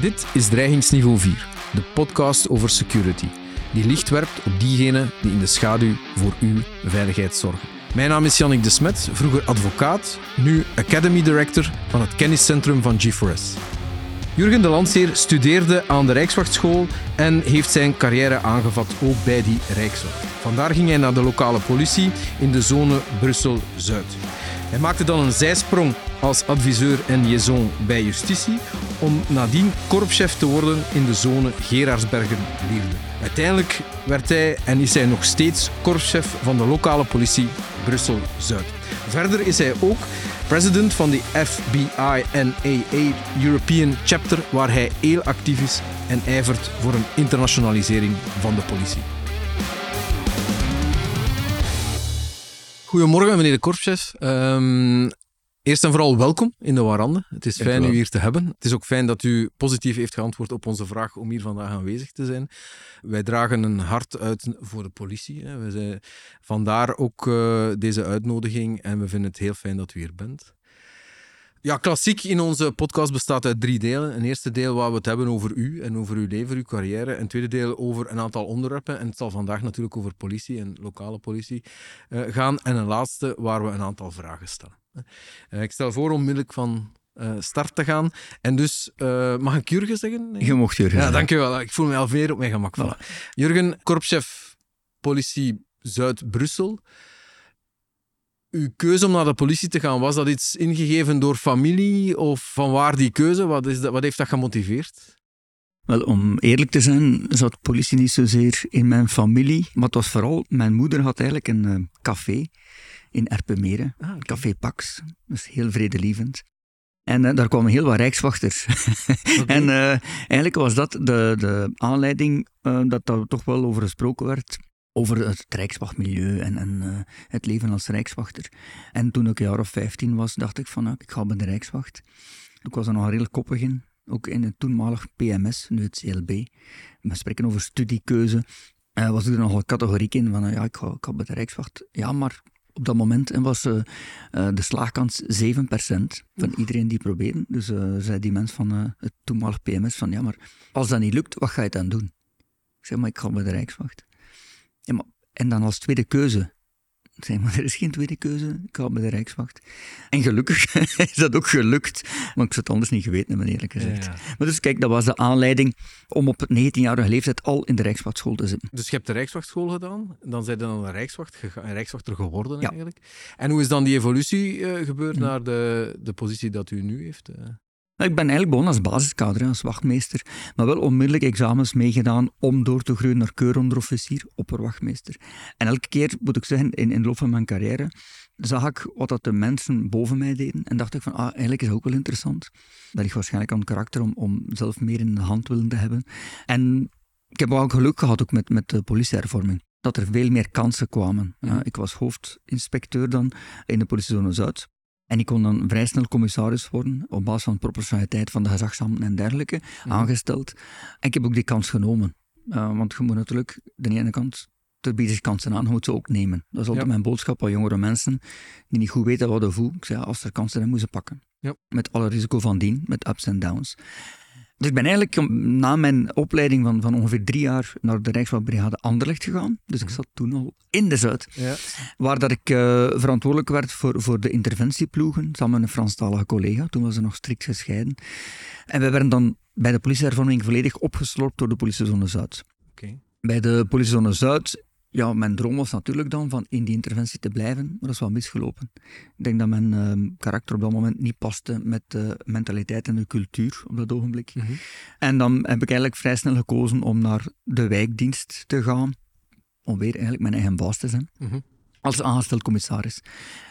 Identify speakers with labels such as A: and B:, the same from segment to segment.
A: Dit is Dreigingsniveau 4, de podcast over security, die licht werpt op diegenen die in de schaduw voor uw veiligheid zorgen. Mijn naam is Jannik de Smet, vroeger advocaat, nu Academy Director van het kenniscentrum van G4S. Jurgen de Landseer studeerde aan de Rijkswachtschool en heeft zijn carrière aangevat ook bij die Rijkswacht. Vandaar ging hij naar de lokale politie in de zone Brussel-Zuid. Hij maakte dan een zijsprong als adviseur en liaison bij justitie om nadien korpschef te worden in de zone Gerardsbergen-Lierde. Uiteindelijk werd hij en is hij nog steeds korpschef van de lokale politie Brussel-Zuid. Verder is hij ook president van de FBI NAA European Chapter, waar hij heel actief is en ijvert voor een internationalisering van de politie. Goedemorgen, meneer de korpschef. Um, eerst en vooral welkom in de Warande. Het is fijn u hier te hebben. Het is ook fijn dat u positief heeft geantwoord op onze vraag om hier vandaag aanwezig te zijn. Wij dragen een hart uit voor de politie. Hè. We zijn, vandaar ook uh, deze uitnodiging en we vinden het heel fijn dat u hier bent. Ja, klassiek in onze podcast bestaat uit drie delen. Een eerste deel waar we het hebben over u en over uw leven, uw carrière. Een tweede deel over een aantal onderwerpen. En het zal vandaag natuurlijk over politie en lokale politie uh, gaan. En een laatste waar we een aantal vragen stellen. Uh, ik stel voor onmiddellijk van uh, start te gaan. En dus, mag ik Jurgen zeggen?
B: Je mocht Jurgen
A: Ja, dankjewel. Ik voel me al veel op mijn gemak. Voilà. Jurgen, korpschef politie Zuid-Brussel uw keuze om naar de politie te gaan, was dat iets ingegeven door familie of van waar die keuze? Wat, is dat, wat heeft dat gemotiveerd?
B: Wel, om eerlijk te zijn, zat politie niet zozeer in mijn familie. Maar het was vooral, mijn moeder had eigenlijk een uh, café in Erpenmeren. Ah, okay. Café Pax. Dus heel vredelievend. En uh, daar kwamen heel wat rijkswachters. okay. en uh, eigenlijk was dat de, de aanleiding dat daar toch wel over gesproken werd over het Rijkswachtmilieu en, en uh, het leven als Rijkswachter. En toen ik een jaar of 15 was, dacht ik van, nou, ik ga bij de Rijkswacht. Ik was er nog heel koppig in, ook in het toenmalig PMS, nu het CLB. We spreken over studiekeuze. Uh, was ik er nogal categoriek in van, uh, ja, ik ga, ik ga bij de Rijkswacht. Ja, maar op dat moment was uh, de slaagkans 7% van iedereen die probeerde. Dus uh, zei die mens van het toenmalig PMS van, ja, maar als dat niet lukt, wat ga je dan doen? Ik zei, maar ik ga bij de Rijkswacht. Ja, maar, en dan als tweede keuze. Zeg maar, er is geen tweede keuze. Ik ga bij de Rijkswacht. En gelukkig is dat ook gelukt. Maar ik zou het anders niet geweten hebben, eerlijk gezegd. Ja. Maar dus kijk, dat was de aanleiding om op het 19-jarige leeftijd al in de Rijkswachtschool te zitten.
A: Dus je hebt de Rijkswachtschool gedaan. Dan zijn je dan een, Rijkswacht een Rijkswachter geworden eigenlijk. En hoe is dan die evolutie uh, gebeurd naar de, de positie dat u nu heeft? Uh?
B: Ik ben eigenlijk begonnen als basiskader, als wachtmeester, maar wel onmiddellijk examens meegedaan om door te groeien naar keuronderofficier, opperwachtmeester. En elke keer, moet ik zeggen, in, in de loop van mijn carrière, zag ik wat dat de mensen boven mij deden en dacht ik van, ah, eigenlijk is dat ook wel interessant. Dat ligt waarschijnlijk aan het karakter om, om zelf meer in de hand willen te hebben. En ik heb ook geluk gehad ook met, met de politiehervorming dat er veel meer kansen kwamen. Ja, ik was hoofdinspecteur dan in de politiezone Zuid. En ik kon dan vrij snel commissaris worden, op basis van proportionaliteit van de gezagshanden en dergelijke, mhm. aangesteld. En ik heb ook die kans genomen. Uh, want je moet natuurlijk, de ene kant, er bieden zich kansen aan, je moet ze ook nemen. Dat is altijd mijn boodschap aan jongere mensen die niet goed weten wat ze voelen. Ik zei, als er kansen zijn, moeten ze pakken. Ja. Met alle risico van dien, met ups en downs. Dus ik ben eigenlijk na mijn opleiding van, van ongeveer drie jaar naar de Rijkswachtbrigade Anderlecht gegaan. Dus ik mhm. zat toen al in de Zuid. Ja. Waar dat ik uh, verantwoordelijk werd voor, voor de interventieploegen, samen met een Franstalige collega. Toen was ze nog strikt gescheiden. En we werden dan bij de politiehervorming volledig opgeslorpt door de politiezone Zuid. Okay. Bij de politiezone Zuid ja, mijn droom was natuurlijk dan van in die interventie te blijven, maar dat is wel misgelopen. Ik denk dat mijn uh, karakter op dat moment niet paste met de mentaliteit en de cultuur op dat ogenblik. Mm -hmm. En dan heb ik eigenlijk vrij snel gekozen om naar de wijkdienst te gaan, om weer eigenlijk mijn eigen baas te zijn. Mm -hmm. Als aangesteld commissaris.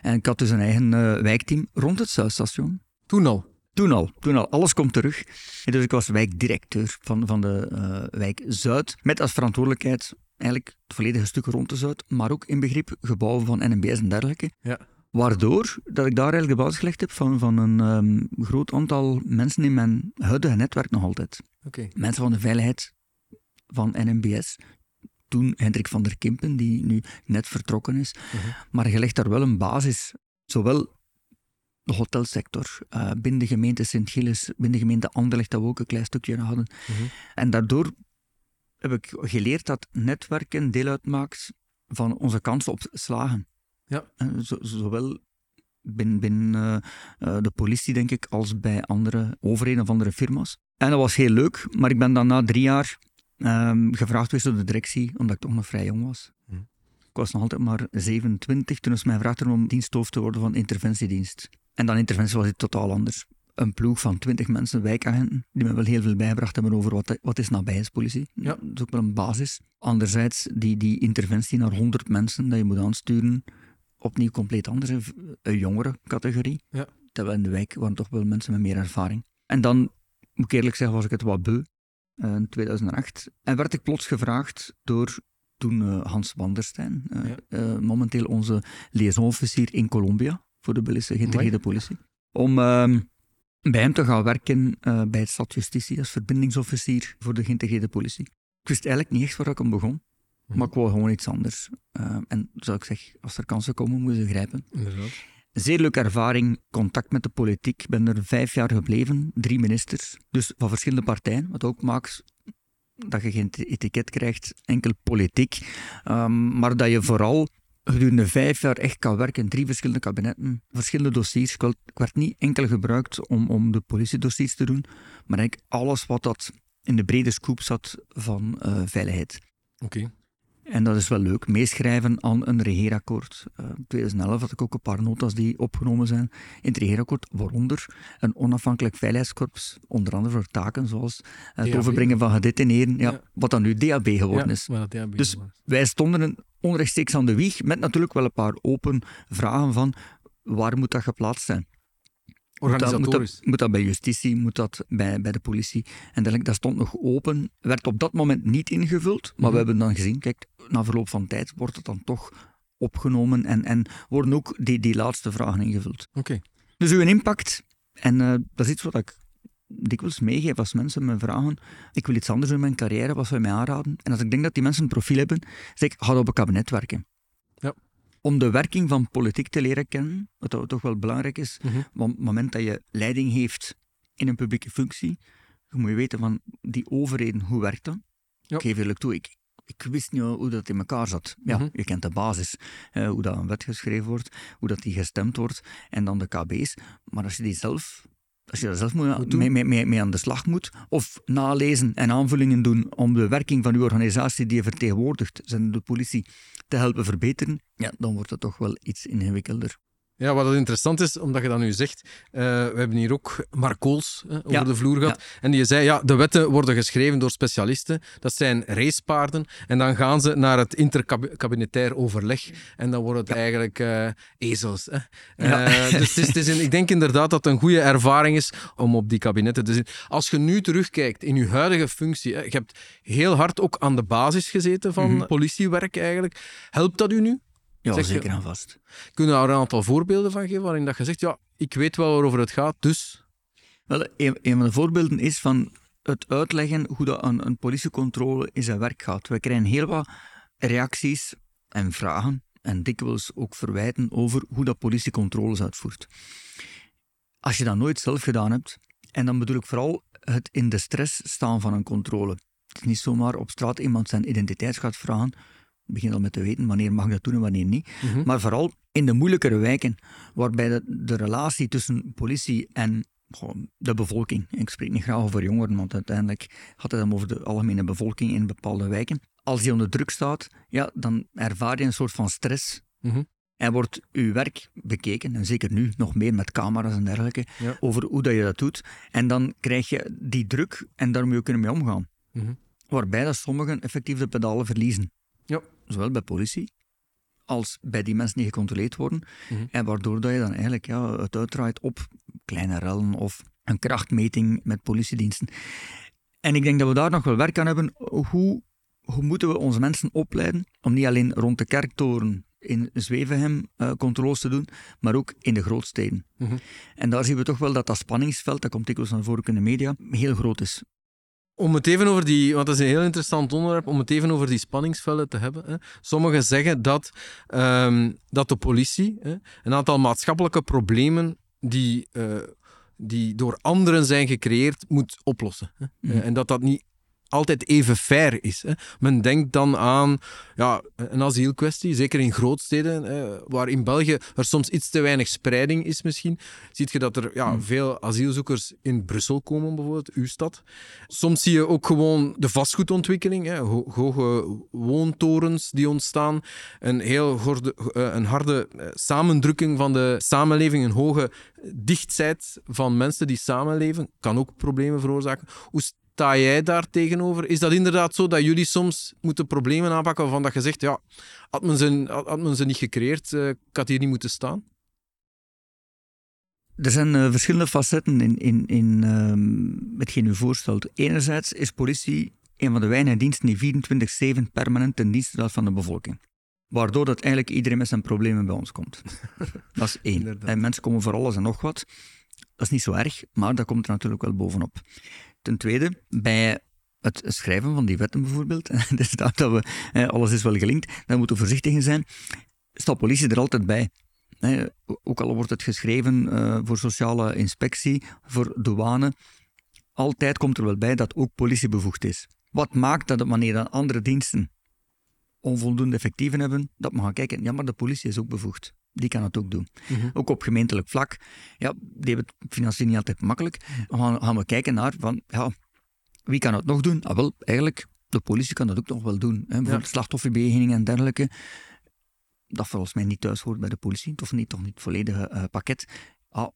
B: En ik had dus een eigen uh, wijkteam rond het Zuidstation.
A: Toen al?
B: Toen al, toen al. Alles komt terug. En dus ik was wijkdirecteur van, van de uh, wijk Zuid, met als verantwoordelijkheid eigenlijk het volledige stuk rond de Zuid, maar ook in begrip gebouwen van NMBS en dergelijke. Ja. Waardoor dat ik daar eigenlijk de basis gelegd heb van, van een um, groot aantal mensen in mijn huidige netwerk nog altijd. Okay. Mensen van de veiligheid van NMBS. Toen Hendrik van der Kimpen, die nu net vertrokken is. Uh -huh. Maar je legt daar wel een basis, zowel de hotelsector, uh, binnen de gemeente Sint-Gilles, binnen de gemeente Anderlecht, dat we ook een klein stukje hadden. Mhm. En daardoor heb ik geleerd dat netwerken deel uitmaakt van onze kansen op slagen. Ja. zowel binnen, binnen uh, de politie, denk ik, als bij andere overheden of andere firma's. En dat was heel leuk, maar ik ben dan na drie jaar um, gevraagd geweest door de directie, omdat ik toch nog vrij jong was. Hm. Ik was nog altijd maar 27 toen is mij gevraagd om diensthoofd te worden van interventiedienst. En dan interventie was het totaal anders. Een ploeg van 20 mensen, wijkagenten, die me wel heel veel bijgebracht hebben over wat, wat is nabijheidspolitie. Ja. Dat is ook wel een basis. Anderzijds, die, die interventie naar 100 mensen dat je moet aansturen, opnieuw compleet anders. Een jongere categorie. Ja. Terwijl in de wijk waren toch wel mensen met meer ervaring. En dan, moet ik eerlijk zeggen, was ik het wat beu. Eh, in 2008. En werd ik plots gevraagd door toen uh, Hans Wanderstein, uh, momenteel onze liaison-officier in Colombia voor de Belgische geïntegreerde politie, om ehm, bij hem te gaan werken bij het Stadsjustitie als verbindingsofficier voor de geïntegreerde politie. Ik wist eigenlijk niet echt waar ik hem begon. Mhm. Maar ik wou gewoon iets anders. Uh, en zoals ik zeg, als er kansen komen, moeten ze grijpen. Inderdaad. Zeer leuke ervaring, contact met de politiek. Ik ben er vijf jaar gebleven, drie ministers. Dus van verschillende partijen, wat ook maakt dat je geen etiket krijgt, enkel politiek. Um, maar dat je vooral gedurende vijf jaar echt kan werken in drie verschillende kabinetten, verschillende dossiers. Ik werd niet enkel gebruikt om, om de politiedossiers te doen, maar eigenlijk alles wat dat in de brede scoop zat van uh, veiligheid.
A: Oké.
B: En dat is wel leuk. Meeschrijven aan een regeerakkoord. Uh, in 2011 had ik ook een paar notas die opgenomen zijn in het regeerakkoord, waaronder een onafhankelijk veiligheidskorps, onder andere voor taken zoals het overbrengen van gedeteneren, ja, wat dan nu DAB geworden is. dus wij stonden onrechtstreeks aan de wieg, met natuurlijk wel een paar open vragen van waar moet dat geplaatst zijn.
A: Organisatorisch.
B: Moet dat, bij justitie, moet dat bij, bij de politie. En dat stond nog open, werd op dat moment niet ingevuld, maar we mhm. hebben dan gezien, kijk, na verloop van tijd wordt het dan toch opgenomen en, en worden ook die, die laatste vragen ingevuld.
A: Oké.
B: Dus uw impact, en uh, dat is iets wat ik dikwijls meegeef als mensen me vragen, ik wil iets anders in mijn carrière, wat zou je mij aanraden? En als ik denk dat die mensen een profiel hebben, zeg ik, ga op een kabinet werken.
A: Ja.
B: Om de werking van politiek te leren kennen, wat toch wel belangrijk is, mm want op het moment dat je leiding heeft in een publieke functie, je moet je weten van die overheden, hoe werkt dat? Ja. Ik geef eerlijk toe, ik, ik wist niet hoe dat in elkaar zat. Ja, mhm. je kent de basis. Uh, hoe dat een wet geschreven wordt, hoe dat die gestemd wordt en dan de KB's. Maar als je die zelf als je daar zelf moet, mee, mee, mee, aan de slag moet, of nalezen en aanvullingen doen om de werking van uw organisatie die je vertegenwoordigt, zijn de politie, te helpen verbeteren, ja, dan wordt het toch wel iets ingewikkelder.
A: Ja, wat interessant is, omdat je dat nu zegt, uh, we hebben hier ook Mark Kools over de vloer gehad. En die zei, ja, de wetten worden geschreven door specialisten. Dat zijn racepaarden. En dan gaan ze naar het interkabinetair overleg. En dan worden het eigenlijk uh, ezels. Hè. Dus het is, het is een, ik denk inderdaad dat het een goede ervaring is om op die kabinetten te zitten. Als je nu terugkijkt in je huidige functie, hè, je hebt heel hard ook aan de basis gezeten van mm politiewerk eigenlijk. Helpt dat u nu?
B: Ja, zeker aan vast.
A: Kunnen we daar een aantal voorbeelden van geven waarin dat je zegt, ja, ik weet wel waarover het gaat, dus...
B: Wel, een, van de voorbeelden is van het uitleggen hoe dat een, een politiecontrole in zijn werk gaat. We krijgen heel wat reacties en vragen en dikwijls ook verwijten over hoe dat politiecontroles uitvoert. Als je dat nooit zelf gedaan hebt, en dan bedoel ik vooral het in de stress staan van een controle. Het is niet zomaar op straat iemand zijn identiteit gaat vragen, begin al met te weten wanneer mag dat doen en wanneer niet. Mhm. Maar vooral in de moeilijkere wijken, waarbij de, de relatie tussen politie en de bevolking, ik spreek niet graag over jongeren, want uiteindelijk gaat het dan over de algemene bevolking in bepaalde wijken. Als die onder druk staat, ja, dan ervaar je een soort van stress. Mhm. En wordt uw werk bekeken, en zeker nu nog meer met camera's en dergelijke, over hoe dat je dat doet. En dan krijg je die druk en daar moet je kunnen mee omgaan. Mhm. Waarbij dat sommigen effectief de pedalen verliezen. Zowel bij politie als bij die mensen die gecontroleerd worden. Mhm. En waardoor dat je dan eigenlijk ja, het uitdraait op kleine rellen of een krachtmeting met politiediensten. En ik denk dat we daar nog wel werk aan hebben. Hoe, hoe moeten we onze mensen opleiden om niet alleen rond de kerktoren in Zwevenhem uh, controles te doen, maar ook in de grootsteden. Mm En daar zien we toch wel dat dat spanningsveld, dat komt dikwijls naar voren in de media, heel groot is.
A: Om het even over die, want dat is een heel interessant onderwerp, om het even over die spanningsvelden te hebben. Hè. Sommigen zeggen dat, um, dat de politie hè, een aantal maatschappelijke problemen die, uh, die door anderen zijn gecreëerd moet oplossen. Hè? Mm. en dat dat niet altijd even fair is. Hè. Men denkt dan aan ja, een asielkwestie, zeker in grootsteden, hè, waar in België er soms iets te weinig spreiding is misschien. Ziet je dat er ja, hmm. veel asielzoekers in Brussel komen, bijvoorbeeld, uw stad. Soms zie je ook gewoon de vastgoedontwikkeling, hè, hoge woontorens die ontstaan, een heel eh, een harde eh, samendrukking van de samenleving, een hoge dichtheid van mensen die samenleven, kan ook problemen veroorzaken. Hoe sta jij daar tegenover? Is dat inderdaad zo dat jullie soms moeten problemen aanpakken waarvan dat je zegt, ja, had men ze, had men ze niet gecreëerd, uh, ik had hier niet moeten staan?
B: Er zijn uh, verschillende facetten in, in, in uh, hetgeen u voorstelt. Enerzijds is politie een van de weinige diensten die 24-7 permanent ten dienste staat van de bevolking. Waardoor dat eigenlijk iedereen met zijn problemen bij ons komt. dat is één. En mensen komen voor alles en nog wat. Dat is niet zo erg, maar dat komt er natuurlijk wel bovenop. Ten tweede, bij het schrijven van die wetten bijvoorbeeld, dus dat, dat we, alles is wel gelinkt, dan moeten we voorzichtig in zijn, staat politie er altijd bij. Ook al wordt het geschreven uh, voor sociale inspectie, voor douane, altijd komt er wel bij dat ook politie bevoegd is. Wat maakt dat wanneer dan andere diensten onvoldoende effectieven hebben, dat we gaan kijken, ja, maar de politie is ook bevoegd. Die kan het ook doen. Mhm. Ook op gemeentelijk vlak. Ja, die hebben het financieel niet altijd makkelijk. Dan gaan, gaan, we kijken naar van, ja, wie kan het nog doen? Ah, wel, eigenlijk, de politie kan dat ook nog wel doen. Hè. Bijvoorbeeld ja. en dergelijke. Dat volgens mij niet thuis hoort bij de politie, of niet, toch niet het volledige uh, pakket. Ah,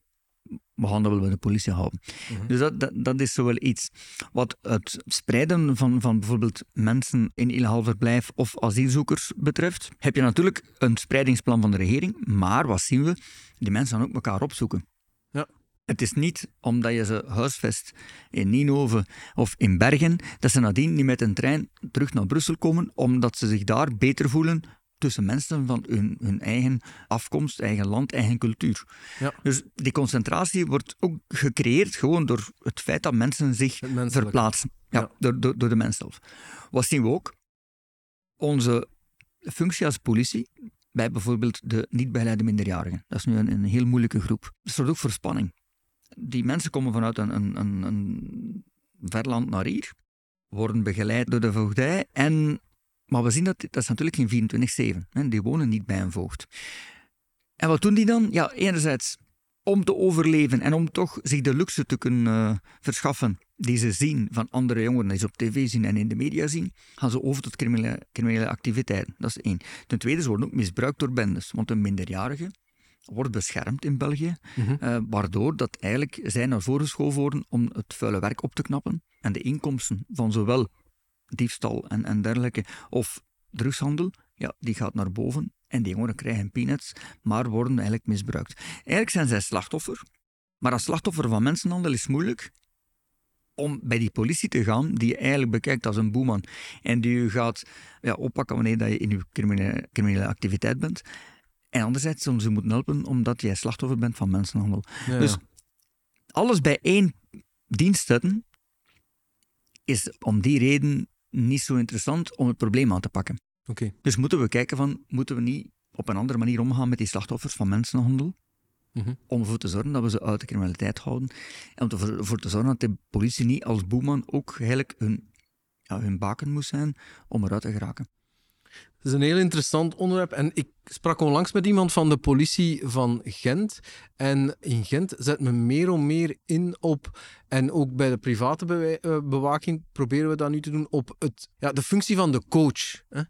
B: we wel bij de politie houden. Mhm. Dus dat, dat, dat, is zo wel iets. Wat het spreiden van, van bijvoorbeeld mensen in illegaal verblijf of asielzoekers betreft, heb je natuurlijk een spreidingsplan van de regering, maar wat zien we? Die mensen gaan ook elkaar opzoeken.
A: Ja.
B: Het is niet omdat je ze huisvest in Ninove of in Bergen, dat ze nadien niet met een trein terug naar Brussel komen, omdat ze zich daar beter voelen tussen mensen van hun, hun eigen afkomst, eigen land, eigen cultuur. Ja. Dus die concentratie wordt ook gecreëerd gewoon door het feit dat mensen zich verplaatsen. Ja, Door, door, door de mens zelf. Wat zien we ook? Onze functie als politie bij bijvoorbeeld de niet begeleide minderjarigen. Dat is nu een, een heel moeilijke groep. Dat zorgt ook voor spanning. Die mensen komen vanuit een, een, een, een verland naar hier, worden begeleid door de voogdij en maar we zien dat, dat is natuurlijk geen 24-7. Die wonen niet bij een voogd. En wat doen die dan? Ja, enerzijds om te overleven en om toch zich de luxe te kunnen uh, verschaffen die ze zien van andere jongeren, die ze op tv zien en in de media zien, gaan ze over tot criminele, criminele activiteiten. Dat is één. Ten tweede, ze worden ook misbruikt door bendes, want een minderjarige wordt beschermd in België, mhm. eh, waardoor dat eigenlijk zij naar voren geschoven worden om het vuile werk op te knappen en de inkomsten van zowel diefstal en, en dergelijke, of drugshandel, ja, die gaat naar boven en die jongeren krijgen peanuts, maar worden eigenlijk misbruikt. Eigenlijk zijn zij slachtoffer, maar als slachtoffer van mensenhandel is moeilijk om bij die politie te gaan, die je eigenlijk bekijkt als een boeman en die je gaat ja, oppakken wanneer dat je in je criminele, criminele activiteit bent. En anderzijds om ze moeten helpen omdat jij slachtoffer bent van mensenhandel. Dus alles bij één dienst zetten, is om die reden niet zo interessant om het probleem aan te pakken.
A: Okay.
B: Dus moeten we kijken van, moeten we niet op een andere manier omgaan met die slachtoffers van mensenhandel? Mm Om ervoor te zorgen dat we ze uit de criminaliteit houden. En om ervoor te zorgen dat de politie niet als boeman ook eigenlijk hun, ja, hun baken moet zijn om eruit te geraken.
A: Is een heel interessant onderwerp. En ik sprak onlangs met iemand van de politie van Gent. En in Gent zet men meer en meer in op, en ook bij de private eh, bewaking proberen we dat nu te doen, op het, ja, de functie van de coach. Hè.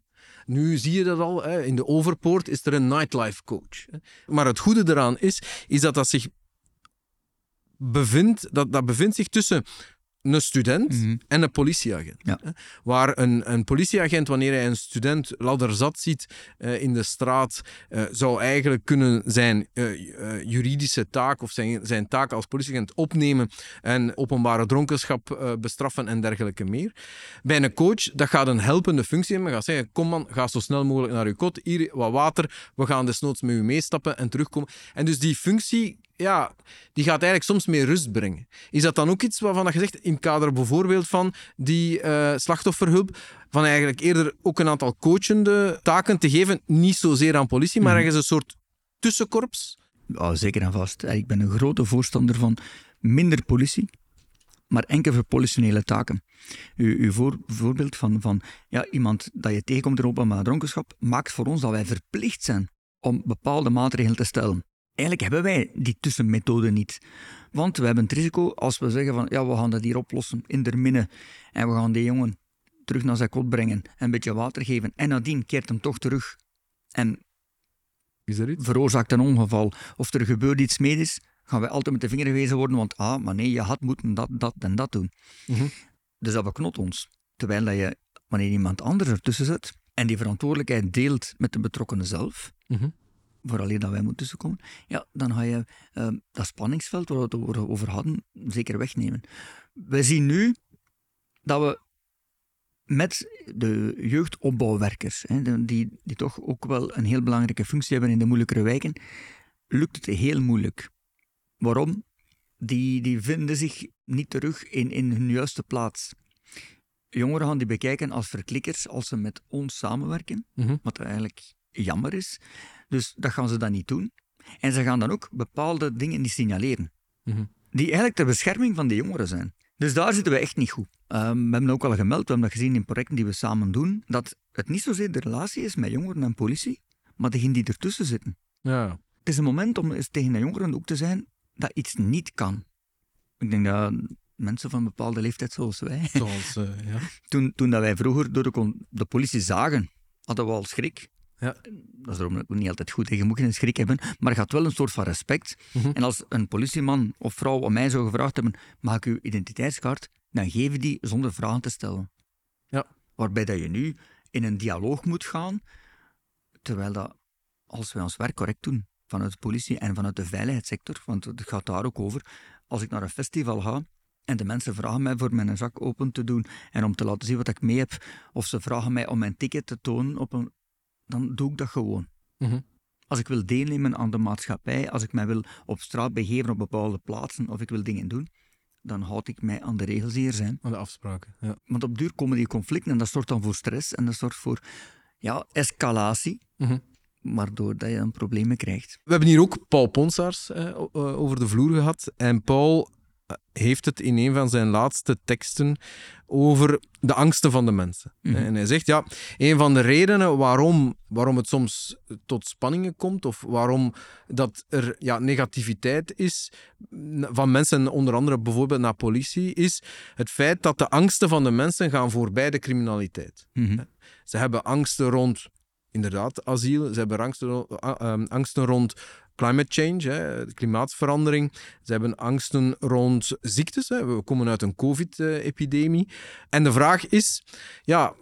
A: Nu zie je dat al, hè. in de Overpoort is er een nightlife coach. Maar het goede eraan is, is dat dat zich bevindt, dat, dat bevindt zich tussen een student mhm. en een politieagent. Waar een, een politieagent, wanneer hij een student ladderzat ziet uh, in de straat, uh, zou eigenlijk kunnen zijn uh, juridische taak of zijn, zijn taak als politieagent opnemen en openbare dronkenschap bestraffen en dergelijke meer. Bij een coach, dat gaat een helpende functie hebben. Gaat zeggen, kom man, ga zo snel mogelijk naar uw kot, hier wat water, we gaan desnoods met u meestappen en terugkomen. En dus die functie ja, die gaat eigenlijk soms meer rust brengen. Is dat dan ook iets waarvan je zegt, in het kader bijvoorbeeld van die uh, slachtofferhulp, van eigenlijk eerder ook een aantal coachende taken te geven, niet zozeer aan politie, maar mm. ergens een soort tussenkorps?
B: Ja, zeker en vast. Ik ben een grote voorstander van minder politie, maar enkel voor politionele taken. Uw, uw voor, voorbeeld van, van ja, iemand dat je tegenkomt in openbaar dronkenschap maakt voor ons dat wij verplicht zijn om bepaalde maatregelen te stellen. Eigenlijk hebben wij die tussenmethode niet. Want we hebben het risico als we zeggen van ja, we gaan dat hier oplossen in der minne en we gaan die jongen terug naar zijn kot brengen en een beetje water geven en nadien keert hem toch terug en
A: Is er iets?
B: veroorzaakt een ongeval of er gebeurt iets medisch, gaan wij altijd met de vinger gewezen worden, want ah, maar nee, je had moeten dat, dat en dat doen.
A: Mhm.
B: Dus dat beknot ons. Terwijl dat je, wanneer iemand anders ertussen zit en die verantwoordelijkheid deelt met de betrokkenen zelf,
A: Mhm.
B: Vooraleer dat wij moeten tussenkomen, ja, dan ga je eh, dat spanningsveld waar we het over- hadden, zeker wegnemen. We zien nu dat we met de jeugdopbouwwerkers, hè, die, die toch ook wel een heel belangrijke functie hebben in de moeilijkere wijken, lukt het heel moeilijk. Waarom? Die, die vinden zich niet terug in, in hun juiste plaats. Jongeren gaan die bekijken als verklikkers als ze met ons samenwerken,
A: Mhm.
B: wat eigenlijk jammer is. Dus dat gaan ze dan niet doen. En ze gaan dan ook bepaalde dingen niet signaleren,
A: Mhm.
B: die eigenlijk ter bescherming van de jongeren zijn. Dus daar zitten we echt niet goed. Ehm, we hebben ook al gemeld, we hebben dat gezien in projecten die we samen doen, dat het niet zozeer de relatie is met jongeren en politie, maar degenen die ertussen zitten.
A: Ja.
B: Het is een moment om eens tegen de jongeren ook te zijn dat iets niet kan. Ik denk dat mensen van een bepaalde leeftijd zoals wij,
A: Zoals, eh, ja.
B: toen, toen dat wij vroeger door de politie zagen, hadden we al schrik.
A: Ja.
B: Dat is daarom niet altijd goed. Je moet geen schrik hebben, maar had wel een soort van respect.
A: Mhm.
B: En als een politieman of vrouw aan mij zou gevraagd hebben, mag ik uw identiteitskaart? Dan geven die zonder vragen te stellen.
A: Ja.
B: Waarbij dat je nu in een dialoog moet gaan, terwijl dat, als wij ons werk correct doen, vanuit de politie en vanuit de veiligheidssector, want het gaat daar ook over, als ik naar een festival ga en de mensen vragen mij voor mijn zak open te doen en om te laten zien wat ik mee heb, of ze vragen mij om mijn ticket te tonen, op een, dan doe ik dat gewoon.
A: Mhm.
B: Als ik wil deelnemen aan de maatschappij, als ik mij wil op straat begeven op bepaalde plaatsen, of ik wil dingen doen, dan houd ik mij aan de regels die er zijn.
A: Aan de afspraken. Ja.
B: Want op duur komen die conflicten en dat zorgt dan voor stress en dat zorgt voor ja, escalatie,
A: Mhm.
B: waardoor dat je dan problemen krijgt.
A: We hebben hier ook Paul Ponsaars eh, over de vloer gehad. En Paul heeft het in een van zijn laatste teksten over de angsten van de mensen.
B: Mhm.
A: En hij zegt, ja, een van de redenen waarom, waarom het soms tot spanningen komt, of waarom dat er ja, negativiteit is van mensen, onder andere bijvoorbeeld naar politie, is het feit dat de angsten van de mensen gaan voorbij de criminaliteit.
B: Mhm.
A: Ze hebben angsten rond, inderdaad, asiel. Ze hebben angsten, ehm, angsten rond climate change, hè, de klimaatverandering. Ze hebben angsten rond ziektes. Hè. We komen uit een COVID-epidemie. En de vraag is, ja,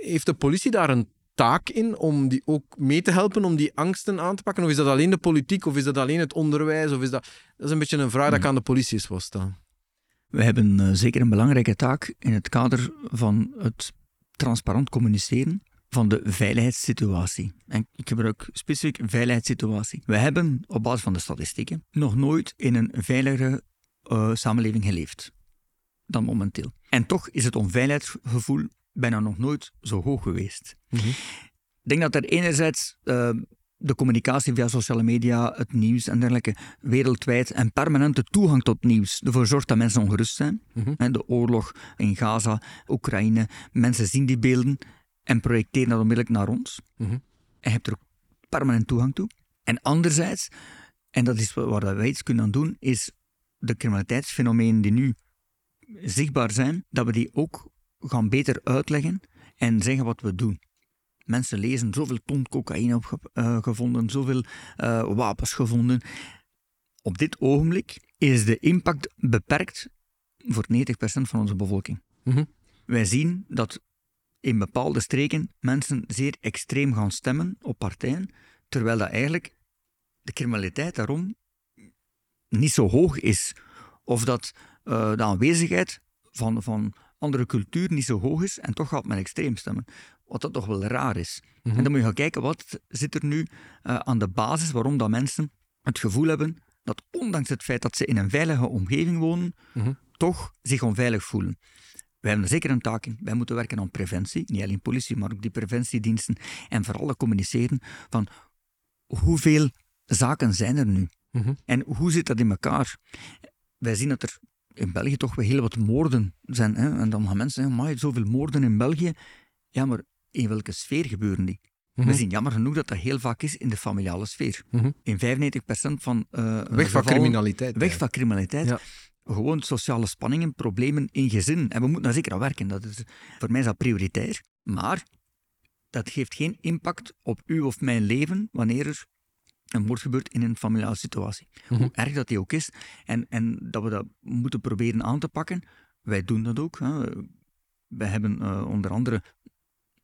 A: heeft de politie daar een taak in om die ook mee te helpen om die angsten aan te pakken? Of is dat alleen de politiek, of is dat alleen het onderwijs? Of is dat... dat is een beetje een vraag dat ik aan de politie is wil stellen.
B: We hebben eh, zeker een belangrijke taak in het kader van het transparant communiceren van de veiligheidssituatie. En ik gebruik specifiek veiligheidssituatie. We hebben op basis van de statistieken nog nooit in een veiligere eh, samenleving geleefd dan momenteel. En toch is het onveiligheidsgevoel bijna nog nooit zo hoog geweest.
A: Mhm.
B: Ik denk dat er enerzijds eh, de communicatie via sociale media, het nieuws en dergelijke wereldwijd en permanente toegang tot nieuws ervoor zorgt dat mensen ongerust zijn. Hè, De oorlog in Gaza, Oekraïne, mensen zien die beelden en projecteren dat onmiddellijk naar ons.
A: Mhm.
B: En je hebt er ook permanent toegang toe. En anderzijds, en dat is wa- waar wij iets kunnen aan doen, is de criminaliteitsfenomenen die nu zichtbaar zijn, dat we die ook gaan beter uitleggen en zeggen wat we doen. Mensen lezen zoveel ton cocaïne opge- eh, gevonden, zoveel eh, wapens gevonden. Op dit ogenblik is de impact beperkt voor 90% van onze bevolking.
A: Mhm.
B: Wij zien dat in bepaalde streken mensen zeer extreem gaan stemmen op partijen, terwijl dat eigenlijk de criminaliteit daarom niet zo hoog is. Of dat eh, de aanwezigheid van, van andere cultuur niet zo hoog is en toch gaat men extreem stemmen. Wat dat toch wel raar is.
A: Mhm.
B: En dan moet je gaan kijken, wat zit er nu eh, aan de basis waarom dat mensen het gevoel hebben dat ondanks het feit dat ze in een veilige omgeving wonen,
A: Mhm.
B: toch zich onveilig voelen. Wij hebben er zeker een taak in. Wij moeten werken aan preventie, niet alleen politie, maar ook die preventiediensten. En vooral het communiceren van hoeveel zaken zijn er nu?
A: Mhm.
B: En hoe zit dat in elkaar? Wij zien dat er in België toch wel heel wat moorden zijn. Hè? En dan gaan mensen zeggen, maar zoveel moorden in België. Ja, maar in welke sfeer gebeuren die?
A: Mhm.
B: We zien jammer genoeg dat dat heel vaak is in de familiale sfeer.
A: Mhm.
B: In 95% van eh
A: Weg van
B: gevallen-
A: criminaliteit.
B: Weg van criminaliteit.
A: Ja.
B: Gewoon sociale spanningen, problemen in gezin. En we moeten daar zeker aan werken. Dat is, voor mij is dat prioritair. Maar dat geeft geen impact op uw of mijn leven wanneer er een moord gebeurt in een familiale situatie.
A: Mhm.
B: Hoe erg dat die ook is. En, en dat we dat moeten proberen aan te pakken. Wij doen dat ook. Hè. Wij hebben eh, onder andere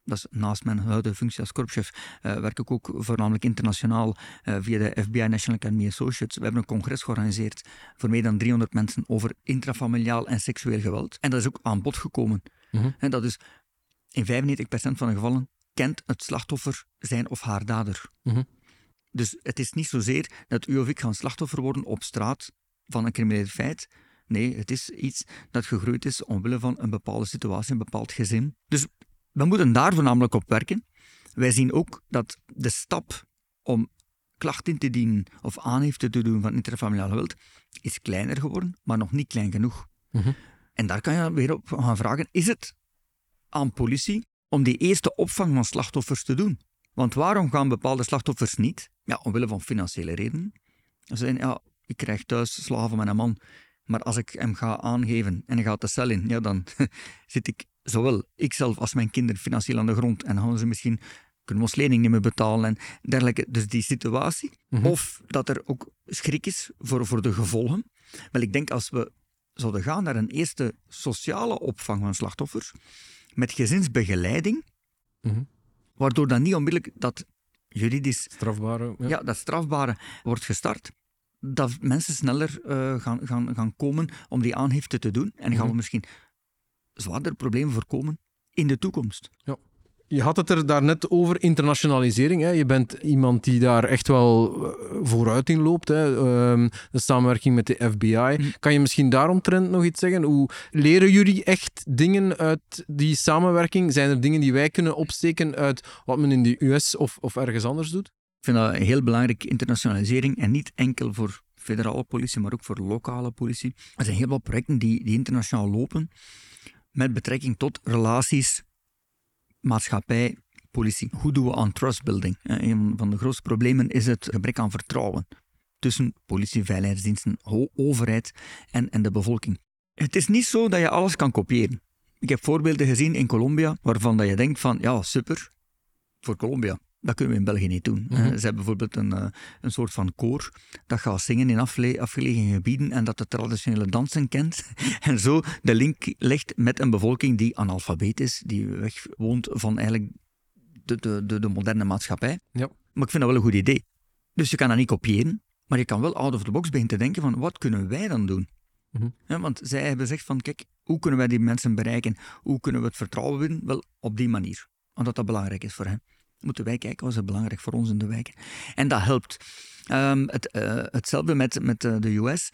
B: dat is naast mijn huidige functie als korpschef, eh, werk ik ook voornamelijk internationaal eh, via de FBI National Academy Associates. We hebben een congres georganiseerd voor meer dan 300 mensen over intrafamiliaal en seksueel geweld. En dat is ook aan bod gekomen.
A: Mhm.
B: En dat is in 95% van de gevallen kent het slachtoffer zijn of haar dader.
A: Mhm.
B: Dus het is niet zozeer dat u of ik gaan slachtoffer worden op straat van een crimineel feit. Nee, het is iets dat gegroeid is omwille van een bepaalde situatie, een bepaald gezin. Dus we moeten daar voornamelijk op werken. Wij zien ook dat de stap om klacht in te dienen of aangifte te doen van intrafamiliaal geweld is kleiner geworden, maar nog niet klein genoeg.
A: Mhm.
B: En daar kan je weer op gaan vragen, is het aan politie om die eerste opvang van slachtoffers te doen? Want waarom gaan bepaalde slachtoffers niet? Ja, omwille van financiële redenen. Ze zeggen, ja, ik krijg thuis slaven van mijn man, maar als ik hem ga aangeven en hij gaat de cel in, ja, dan zit ik, zowel ikzelf als mijn kinderen, financieel aan de grond en dan gaan ze misschien kunnen we ons lening niet meer betalen en dergelijke. Dus die situatie.
A: Mhm.
B: Of dat er ook schrik is voor, voor de gevolgen. Wel, ik denk als we zouden gaan naar een eerste sociale opvang van slachtoffers, met gezinsbegeleiding,
A: Mhm.
B: waardoor dan niet onmiddellijk dat juridisch,
A: Strafbare. Ja.
B: ja, dat strafbare wordt gestart, dat mensen sneller eh, gaan, gaan, gaan komen om die aangifte te doen. En gaan we
A: Mhm.
B: misschien zwaardere problemen voorkomen in de toekomst.
A: Je had het er daarnet over internationalisering. Hè. Je bent iemand die daar echt wel eh, vooruit in loopt. Hè. Ehm, de samenwerking met de FBI.
B: Mhm.
A: Kan je misschien daaromtrent nog iets zeggen? Hoe leren jullie echt dingen uit die samenwerking? Zijn er dingen die wij kunnen opsteken uit wat men in de US of, of ergens anders doet?
B: Ik vind dat heel belangrijk, internationalisering. En niet enkel voor federale politie, maar ook voor lokale politie. Er zijn heel wat projecten die, die internationaal lopen met betrekking tot relaties, maatschappij, politie. Hoe doen we aan trustbuilding? Een van de grootste problemen is het gebrek aan vertrouwen tussen politie, veiligheidsdiensten, overheid en, en de bevolking. Het is niet zo dat je alles kan kopiëren. Ik heb voorbeelden gezien in Colombia waarvan dat je denkt van, ja, super, voor Colombia. Dat kunnen we in België niet doen.
A: Mhm.
B: Ze hebben bijvoorbeeld een, eh, een soort van koor dat gaat zingen in afgelegen gebieden en dat de traditionele dansen kent. en zo de link legt met een bevolking die analfabeet is, die weg woont van eigenlijk de, de, de, de moderne maatschappij.
A: Ja.
B: Maar ik vind dat wel een goed idee. Dus je kan dat niet kopiëren, maar je kan wel out of the box beginnen te denken van wat kunnen wij dan doen?
A: Mhm.
B: Ja, want zij hebben gezegd van kijk, hoe kunnen wij die mensen bereiken? Hoe kunnen we het vertrouwen winnen? Wel, op die manier. Omdat dat belangrijk is voor hen. Moeten wij kijken wat is er belangrijk voor ons in de wijken. En dat helpt. Ehm, het, eh, hetzelfde met, met eh, de US.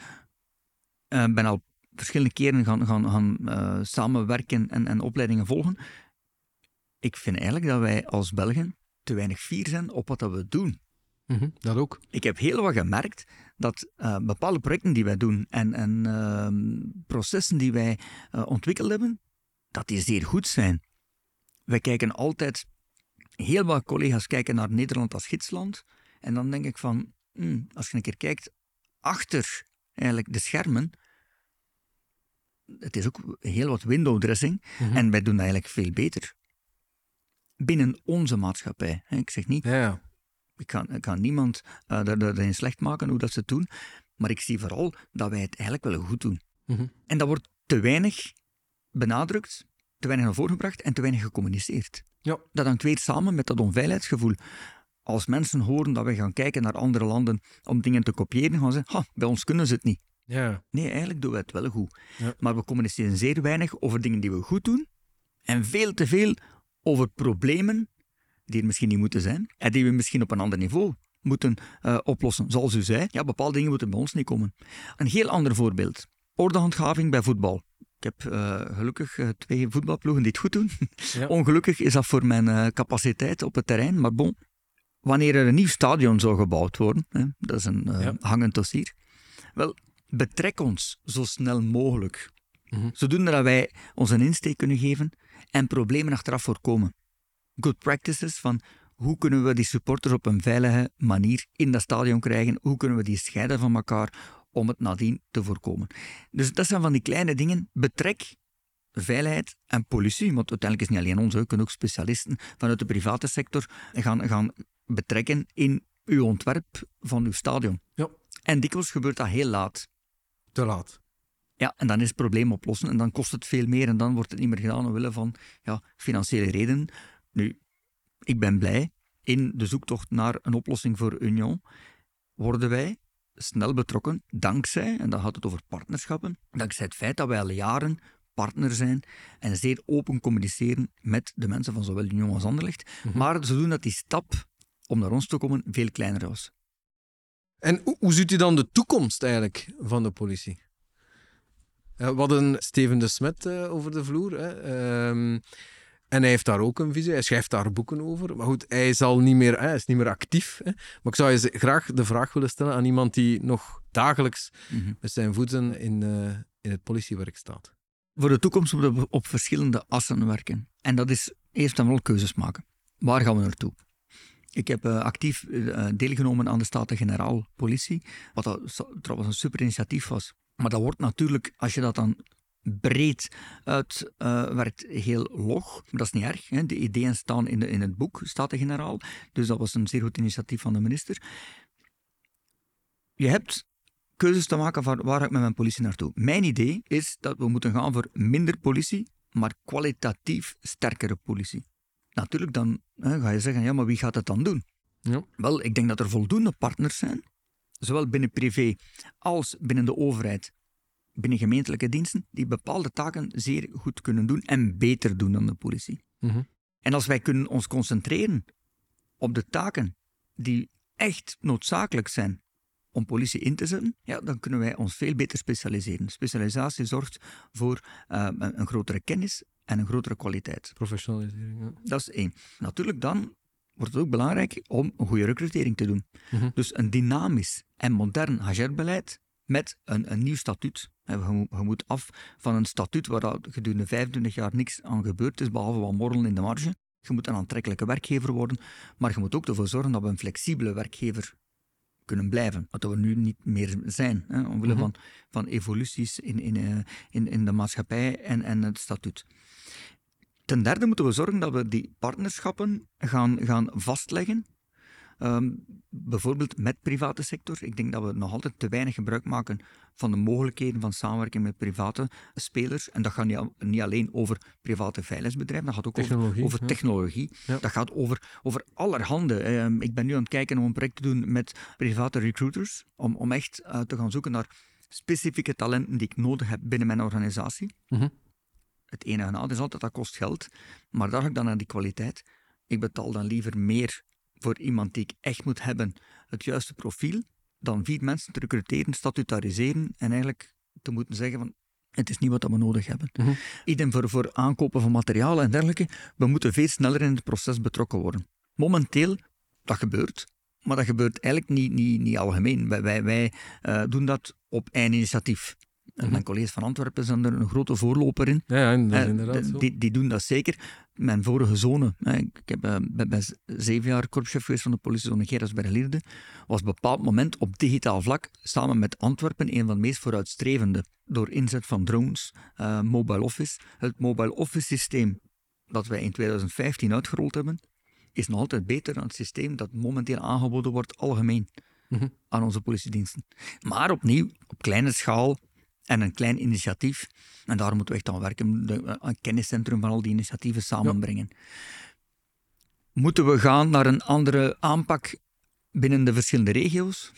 B: Ik ben al verschillende keren gaan, gaan, gaan eh, samenwerken en, en opleidingen volgen. Ik vind eigenlijk dat wij als Belgen te weinig fier zijn op wat dat we doen.
A: Mhm, Dat ook.
B: Ik heb heel wat gemerkt dat eh, bepaalde projecten die wij doen en, en ehm, processen die wij eh, ontwikkeld hebben, dat die zeer goed zijn. Wij kijken altijd, heel wat collega's kijken naar Nederland als gidsland. En dan denk ik van, hmm, als je een keer kijkt achter eigenlijk de schermen, het is ook heel wat window dressing.
A: Mhm.
B: En wij doen dat eigenlijk veel beter. Binnen onze maatschappij. Ik zeg niet,
A: Ja,
B: ik ga, ik ga niemand eh, daar- daarin slecht maken hoe dat ze het doen. Maar ik zie vooral dat wij het eigenlijk wel goed doen.
A: Mhm.
B: En dat wordt te weinig benadrukt, te weinig naar voren gebracht en te weinig gecommuniceerd.
A: Ja.
B: Dat hangt weer samen met dat onveiligheidsgevoel. Als mensen horen dat wij gaan kijken naar andere landen om dingen te kopiëren, gaan ze ha, bij ons kunnen ze het niet.
A: ja.
B: Nee, eigenlijk doen we het wel goed.
A: Ja.
B: Maar we communiceren zeer weinig over dingen die we goed doen en veel te veel over problemen die er misschien niet moeten zijn en die we misschien op een ander niveau moeten eh, oplossen. Zoals u zei, ja, bepaalde dingen moeten bij ons niet komen. Een heel ander voorbeeld. Ordehandhaving bij voetbal. Ik heb eh, gelukkig eh, twee voetbalploegen die het goed doen.
A: Ja.
B: Ongelukkig is dat voor mijn eh, capaciteit op het terrein, maar bon. wanneer er een nieuw stadion zou gebouwd worden, hè, dat is een
A: Ja.
B: hangend dossier, wel, betrek ons zo snel mogelijk.
A: Mhm.
B: Zodoende dat wij ons een insteek kunnen geven en problemen achteraf voorkomen. Good practices van hoe kunnen we die supporters op een veilige manier in dat stadion krijgen, hoe kunnen we die scheiden van elkaar om het nadien te voorkomen. Dus dat zijn van die kleine dingen. Betrek veiligheid en politie, want uiteindelijk is het niet alleen ons, je kunt ook specialisten vanuit de private sector gaan, gaan betrekken in uw ontwerp van uw stadion.
A: Ja.
B: En dikwijls gebeurt dat heel laat.
A: Te laat.
B: Ja, en dan is het probleem oplossen en dan kost het veel meer en dan wordt het niet meer gedaan omwille van ja, financiële redenen. Nu, ik ben blij, in de zoektocht naar een oplossing voor Union worden wij snel betrokken, dankzij, en dan gaat het over partnerschappen, dankzij het feit dat wij al jaren partner zijn en zeer open communiceren met de mensen van zowel Union als Anderlecht, maar ze doen dat die stap om naar ons te komen veel kleiner was.
A: En hoe, hoe ziet u dan de toekomst eigenlijk van de politie? Eh, we hadden Steven de Smet eh, over de vloer. Hè. Ehm, en hij heeft daar ook een visie. Hij schrijft daar boeken over. Maar goed, hij is al niet meer, hij is niet meer actief. Hè. Maar ik zou je graag de vraag willen stellen aan iemand die nog dagelijks met zijn voeten in, eh, in het politiewerk staat.
B: Voor de toekomst moeten we op verschillende assen werken. En dat is eerst en vooral keuzes maken. Waar gaan we naartoe? Ik heb eh, actief eh, deelgenomen aan de Staten-Generaal Politie, wat dat, trouwens een super initiatief was. Maar dat wordt natuurlijk, als je dat dan breed uitwerkt, heel log. Maar dat is niet erg. Hè? De ideeën staan in, de, in het boek Staten-Generaal. Dus dat was een zeer goed initiatief van de minister. Je hebt keuzes te maken van waar ik met mijn politie naartoe. Mijn idee is dat we moeten gaan voor minder politie, maar kwalitatief sterkere politie. Natuurlijk, dan hè, ga je zeggen, ja, maar wie gaat het dan doen?
A: Ja.
B: Wel, ik denk dat er voldoende partners zijn, zowel binnen privé als binnen de overheid, binnen gemeentelijke diensten, die bepaalde taken zeer goed kunnen doen en beter doen dan de politie.
A: Mhm.
B: En als wij kunnen ons concentreren op de taken die echt noodzakelijk zijn om politie in te zetten, ja, dan kunnen wij ons veel beter specialiseren. Specialisatie zorgt voor eh, een, een grotere kennis en een grotere kwaliteit.
A: Professionalisering. Ja.
B: Dat is één. Natuurlijk dan wordt het ook belangrijk om een goede recrutering te doen.
A: Mhm.
B: Dus een dynamisch en modern HR-beleid met een, een nieuw statuut. Je moet, af van een statuut waar dat gedurende 25 jaar niks aan gebeurd is, behalve wat morrelen in de marge. Je moet een aantrekkelijke werkgever worden, maar je moet ook ervoor zorgen dat we een flexibele werkgever kunnen blijven. Wat we nu niet meer zijn, hè, omwille
A: Mhm.
B: van, van evoluties in, in, eh, in, in de maatschappij en, en het statuut. Ten derde moeten we zorgen dat we die partnerschappen gaan, gaan vastleggen. Ehm, bijvoorbeeld met private sector. Ik denk dat we nog altijd te weinig gebruik maken van de mogelijkheden van samenwerking met private spelers. En dat gaat niet, al- niet alleen over private veiligheidsbedrijven, dat gaat ook over,
A: Technologie,
B: over
A: ja.
B: technologie.
A: Ja.
B: Dat gaat over, over allerhande. Ehm, ik ben nu aan het kijken om een project te doen met private recruiters, om, om echt eh, te gaan zoeken naar specifieke talenten die ik nodig heb binnen mijn organisatie.
A: Mhm.
B: Het enige nadeel is altijd dat kost geld, maar daar ga ik dan naar die kwaliteit. Ik betaal dan liever meer voor iemand die ik echt moet hebben, het juiste profiel, dan vier mensen te recruteren, statutariseren en eigenlijk te moeten zeggen van het is niet wat we nodig hebben.
A: Mhm.
B: Idem voor, voor aankopen van materialen en dergelijke. We moeten veel sneller in het proces betrokken worden. Momenteel, dat gebeurt, maar dat gebeurt eigenlijk niet, niet, niet algemeen. Wij, wij, wij eh, doen dat op eigen initiatief. En
A: Mhm.
B: mijn collega's van Antwerpen zijn er een grote voorloper in.
A: Ja,
B: Eh,
A: inderdaad zo.
B: die, die doen dat zeker. Mijn vorige zone, ik heb, eh, ben, ben zeven jaar korpschef geweest van de politiezone Gerardsberg-Lierde, was op een bepaald moment op digitaal vlak samen met Antwerpen een van de meest vooruitstrevende. Door inzet van drones, eh, mobile office. Het mobile office systeem dat wij in 2015 uitgerold hebben, is nog altijd beter dan het systeem dat momenteel aangeboden wordt algemeen
A: Mhm.
B: aan onze politiediensten. Maar opnieuw, op kleine schaal en een klein initiatief. En daar moeten we echt aan werken. De, een kenniscentrum van al die initiatieven samenbrengen. Moeten we gaan naar een andere aanpak binnen de verschillende regio's?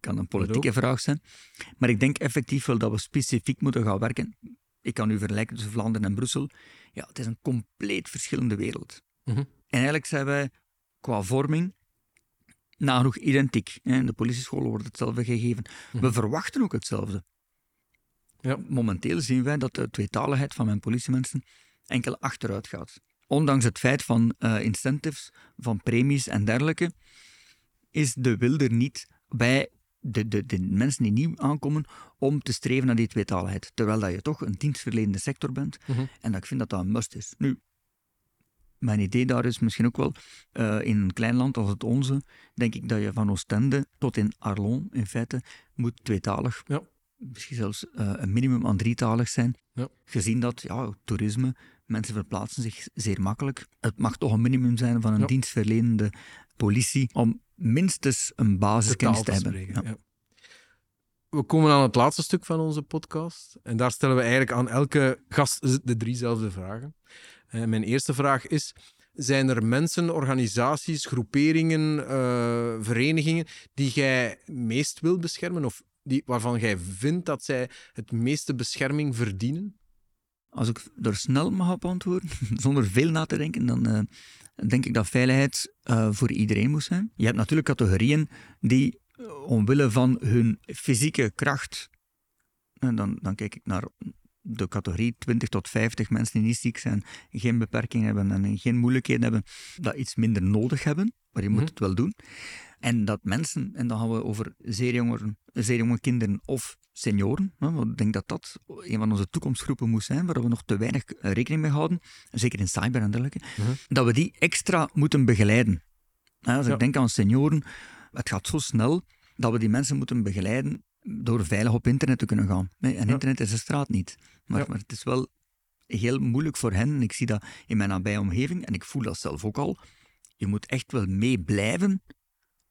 B: Kan een politieke vraag zijn. Maar ik denk effectief wel dat we specifiek moeten gaan werken. Ik kan u vergelijken tussen Vlaanderen en Brussel. Ja, het is een compleet verschillende wereld.
A: Mhm.
B: En eigenlijk zijn wij qua vorming nagenoeg identiek. In de politiescholen wordt hetzelfde gegeven. We verwachten ook hetzelfde.
A: Ja.
B: Momenteel zien wij dat de tweetaligheid van mijn politiemensen enkel achteruit gaat. ondanks het feit van uh, incentives, van premies en dergelijke, is de wil er niet bij de, de, de mensen die nieuw aankomen om te streven naar die tweetaligheid. Terwijl dat je toch een dienstverlenende sector bent mhm. en dat ik vind dat dat een must is. Nu, mijn idee daar is misschien ook wel, uh, in een klein land als het onze, denk ik dat je van Oostende tot in Arlon in feite moet tweetalig, ja. Misschien zelfs uh, een minimum aan drietalig zijn. Ja. Gezien dat ja, toerisme, mensen verplaatsen zich zeer makkelijk. Het mag toch een minimum zijn van een dienstverlenende politie om minstens een basiskennis te, hebben. Ja.
A: We komen aan het laatste stuk van onze podcast. En daar stellen we eigenlijk aan elke gast de driezelfde vragen. En eh, mijn eerste vraag is: zijn er mensen, organisaties, groeperingen, uh, verenigingen die jij meest wil beschermen of die, waarvan jij vindt dat zij het meeste bescherming verdienen?
B: Als ik er snel mag op antwoorden, zonder veel na te denken, dan uh, denk ik dat veiligheid uh, voor iedereen moet zijn. Je hebt natuurlijk categorieën die omwille van hun fysieke kracht, en dan, dan kijk ik naar de categorie 20 tot 50 mensen die niet ziek zijn, geen beperking hebben en geen moeilijkheden hebben, dat iets minder nodig hebben, maar je moet mhm. het wel doen. En dat mensen, en dan gaan we over zeer, jonger, zeer jonge kinderen of senioren, hè, ik denk dat dat een van onze toekomstgroepen moet zijn, waar we nog te weinig eh, rekening mee houden, zeker in cyber en dergelijke, mhm. dat we die extra moeten begeleiden. Als ik denk aan senioren, het gaat zo snel dat we die mensen moeten begeleiden door veilig op internet te kunnen gaan. En internet is de straat niet. Maar, maar, het is wel heel moeilijk voor hen. En ik zie dat in mijn nabije omgeving, en ik voel dat zelf ook al. Je moet echt wel mee blijven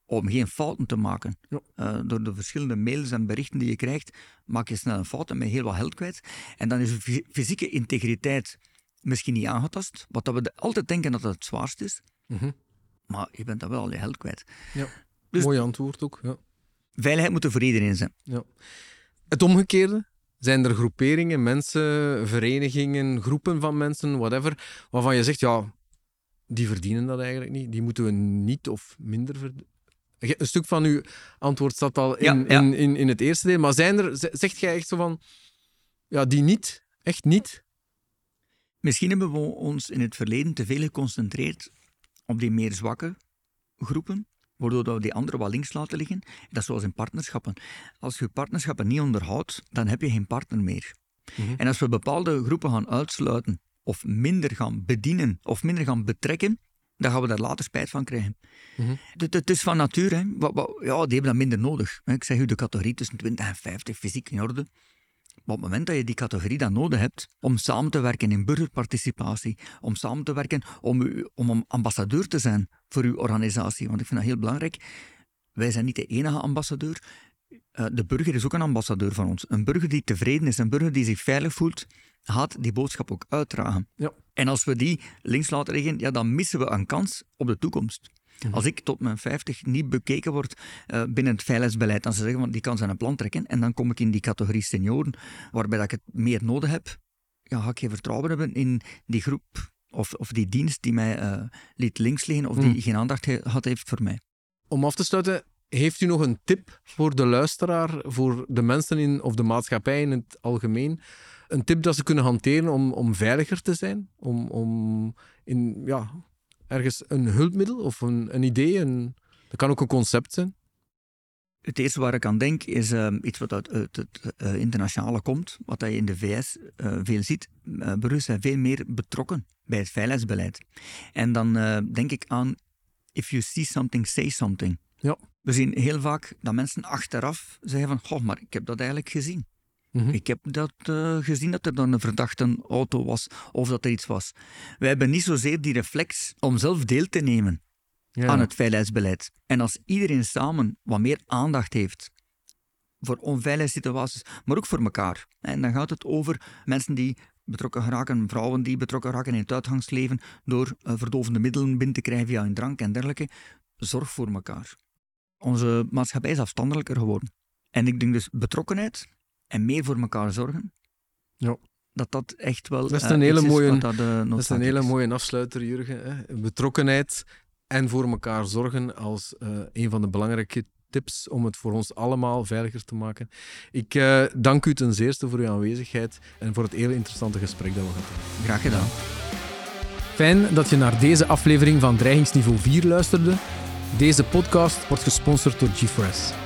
B: om geen fouten te maken. Uh, door de verschillende mails en berichten die je krijgt, maak je snel een fout en ben je heel wat geld kwijt. En dan is de fysieke integriteit misschien niet aangetast, wat dat we altijd denken dat het het zwaarst is. Mhm. Maar je bent dan wel al je geld kwijt.
A: Ja. Dus Mooi antwoord ook. Ja.
B: Veiligheid moet er voor iedereen zijn.
A: Ja. Het omgekeerde? Zijn er groeperingen, mensen, verenigingen, groepen van mensen, whatever, waarvan je zegt, ja, die verdienen dat eigenlijk niet. Die moeten we niet of minder verdienen. Een stuk van uw antwoord staat al in, In, in, in, het eerste deel. Maar zijn er, zegt jij echt zo van, ja, die niet? Echt niet?
B: Misschien hebben we ons in het verleden te veel geconcentreerd op die meer zwakke groepen waardoor we die anderen wat links laten liggen. Dat is zoals in partnerschappen. Als je partnerschappen niet onderhoudt, dan heb je geen partner meer. Mhm. En als we bepaalde groepen gaan uitsluiten, of minder gaan bedienen, of minder gaan betrekken, dan gaan we daar later spijt van krijgen. Mm het, is van nature, hè. ja, die hebben dat minder nodig. Ik zeg u, de categorie tussen 20 en 50 fysiek in orde. Maar op het moment dat je die categorie dan nodig hebt om samen te werken in burgerparticipatie, om samen te werken om, u, om ambassadeur te zijn voor uw organisatie, want ik vind dat heel belangrijk. Wij zijn niet de enige ambassadeur. Uh, de burger is ook een ambassadeur van ons. Een burger die tevreden is, een burger die zich veilig voelt, gaat die boodschap ook uitdragen. Ja. En als we die links laten liggen, ja, dan missen we een kans op de toekomst. Mhm. Als ik tot mijn 50 niet bekeken word uh, binnen het veiligheidsbeleid, dan ze zeggen van die kan zijn een plan trekken en dan kom ik in die categorie senioren, waarbij dat ik het meer nodig heb, ja, ga ik geen vertrouwen hebben in die groep of, of die dienst die mij uh, liet links liggen of die mhm. geen aandacht had heeft voor mij.
A: Om af te sluiten, heeft u nog een tip voor de luisteraar, voor de mensen in, of de maatschappij in het algemeen? Een tip dat ze kunnen hanteren om, om veiliger te zijn? Om, om in, ja, ergens een hulpmiddel of een, een idee? Een, dat kan ook een concept zijn.
B: Het eerste waar ik aan denk is uh, iets wat uit, het uh, internationale komt, wat je in de VS uh, veel ziet. burgers zijn veel meer betrokken bij het veiligheidsbeleid. En dan denk ik aan if you see something, say something. Ja. We zien heel vaak dat mensen achteraf zeggen van, goh, maar ik heb dat eigenlijk gezien. Mhm. Ik heb dat uh, gezien dat er dan een verdachte auto was of dat er iets was. Wij hebben niet zozeer die reflex om zelf deel te nemen aan het veiligheidsbeleid. En als iedereen samen wat meer aandacht heeft voor onveilige situaties, maar ook voor elkaar. En dan gaat het over mensen die betrokken geraken, vrouwen die betrokken raken in het uitgangsleven door uh, verdovende middelen binnen te krijgen via een drank en dergelijke. Zorg voor elkaar. Onze maatschappij is afstandelijker geworden. En ik denk dus betrokkenheid en meer voor elkaar zorgen. Ja. Dat dat echt wel.
A: Dat is een hele, mooie, dat, uh, dat is een hele mooie afsluiter, Jurgen. Hè? Betrokkenheid en voor elkaar zorgen als uh, een van de belangrijke tips om het voor ons allemaal veiliger te maken. Ik uh, dank u ten zeerste voor uw aanwezigheid en voor het hele interessante gesprek dat we gehad hebben.
B: Graag gedaan.
A: Fijn dat je naar deze aflevering van Dreigingsniveau 4 luisterde. Deze podcast wordt gesponsord door G4S.